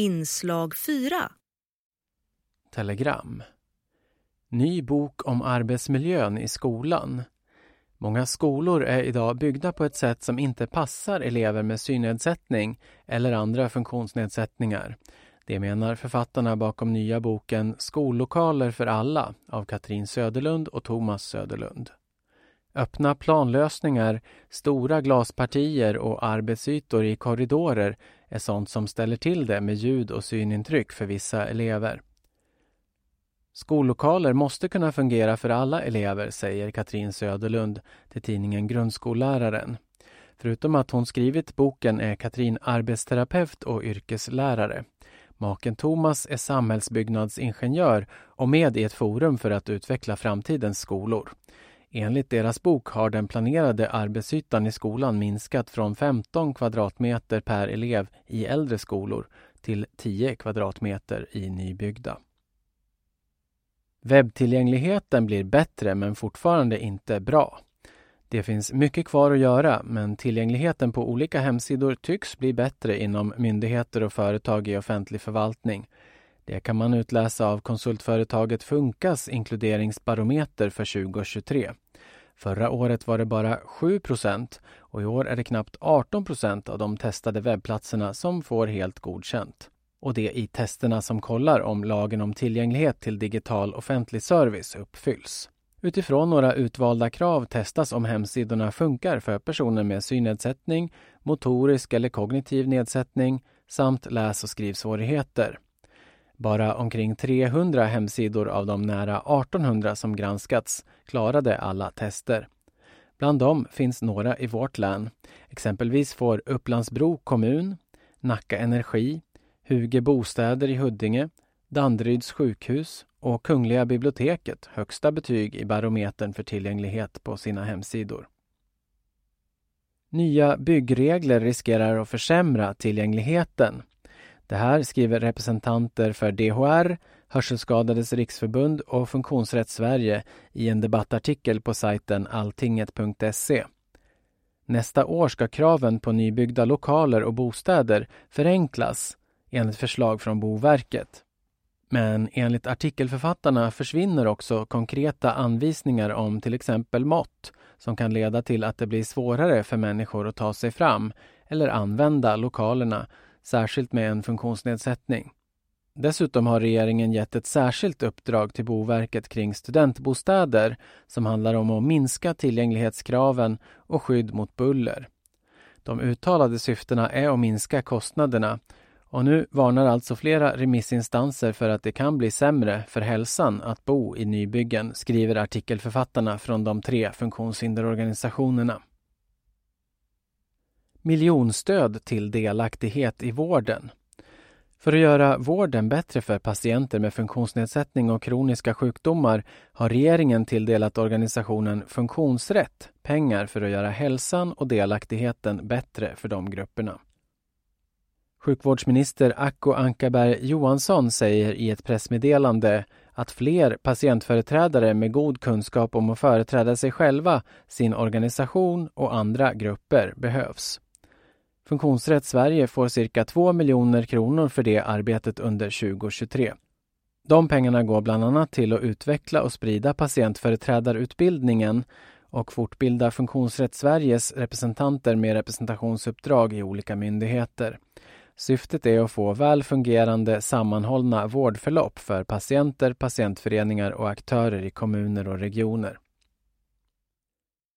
Inslag 4 Telegram Ny bok om arbetsmiljön i skolan. Många skolor är idag byggda på ett sätt som inte passar elever med synnedsättning eller andra funktionsnedsättningar. Det menar författarna bakom nya boken Skollokaler för alla av Katrin Söderlund och Thomas Söderlund. Öppna planlösningar, stora glaspartier och arbetsytor i korridorer är sånt som ställer till det med ljud och synintryck för vissa elever. Skollokaler måste kunna fungera för alla elever, säger Katrin Söderlund till tidningen Grundskolläraren. Förutom att hon skrivit boken är Katrin arbetsterapeut och yrkeslärare. Maken Thomas är samhällsbyggnadsingenjör och med i ett forum för att utveckla framtidens skolor. Enligt deras bok har den planerade arbetsytan i skolan minskat från 15 kvadratmeter per elev i äldre skolor till 10 kvadratmeter i nybyggda. Webbtillgängligheten blir bättre men fortfarande inte bra. Det finns mycket kvar att göra men tillgängligheten på olika hemsidor tycks bli bättre inom myndigheter och företag i offentlig förvaltning. Det kan man utläsa av konsultföretaget Funkas inkluderingsbarometer för 2023. Förra året var det bara 7% och i år är det knappt 18% av de testade webbplatserna som får helt godkänt. Och det i testerna som kollar om lagen om tillgänglighet till digital offentlig service uppfylls. Utifrån några utvalda krav testas om hemsidorna funkar för personer med synnedsättning, motorisk eller kognitiv nedsättning samt läs och skrivsvårigheter. Bara omkring 300 hemsidor av de nära 1800 som granskats klarade alla tester. Bland dem finns några i vårt län. Exempelvis får Upplandsbro kommun, Nacka Energi, Huge Bostäder i Huddinge, Danderyds sjukhus och Kungliga biblioteket högsta betyg i barometern för tillgänglighet på sina hemsidor. Nya byggregler riskerar att försämra tillgängligheten. Det här skriver representanter för DHR, Hörselskadades riksförbund och Funktionsrätt Sverige i en debattartikel på sajten alltinget.se. Nästa år ska kraven på nybyggda lokaler och bostäder förenklas enligt förslag från Boverket. Men enligt artikelförfattarna försvinner också konkreta anvisningar om till exempel mått som kan leda till att det blir svårare för människor att ta sig fram eller använda lokalerna, särskilt med en funktionsnedsättning. Dessutom har regeringen gett ett särskilt uppdrag till Boverket kring studentbostäder som handlar om att minska tillgänglighetskraven och skydd mot buller. De uttalade syftena är att minska kostnaderna och nu varnar alltså flera remissinstanser för att det kan bli sämre för hälsan att bo i nybyggen, skriver artikelförfattarna från de tre funktionshinderorganisationerna. Miljonstöd till delaktighet i vården. För att göra vården bättre för patienter med funktionsnedsättning och kroniska sjukdomar har regeringen tilldelat organisationen Funktionsrätt pengar för att göra hälsan och delaktigheten bättre för de grupperna. Sjukvårdsminister Acko Ankarberg Johansson säger i ett pressmeddelande att fler patientföreträdare med god kunskap om att företräda sig själva, sin organisation och andra grupper behövs. Funktionsrätt Sverige får cirka 2 miljoner kronor för det arbetet under 2023. De pengarna går bland annat till att utveckla och sprida patientföreträdarutbildningen och fortbilda Funktionsrätt Sveriges representanter med representationsuppdrag i olika myndigheter. Syftet är att få väl fungerande sammanhållna vårdförlopp för patienter, patientföreningar och aktörer i kommuner och regioner.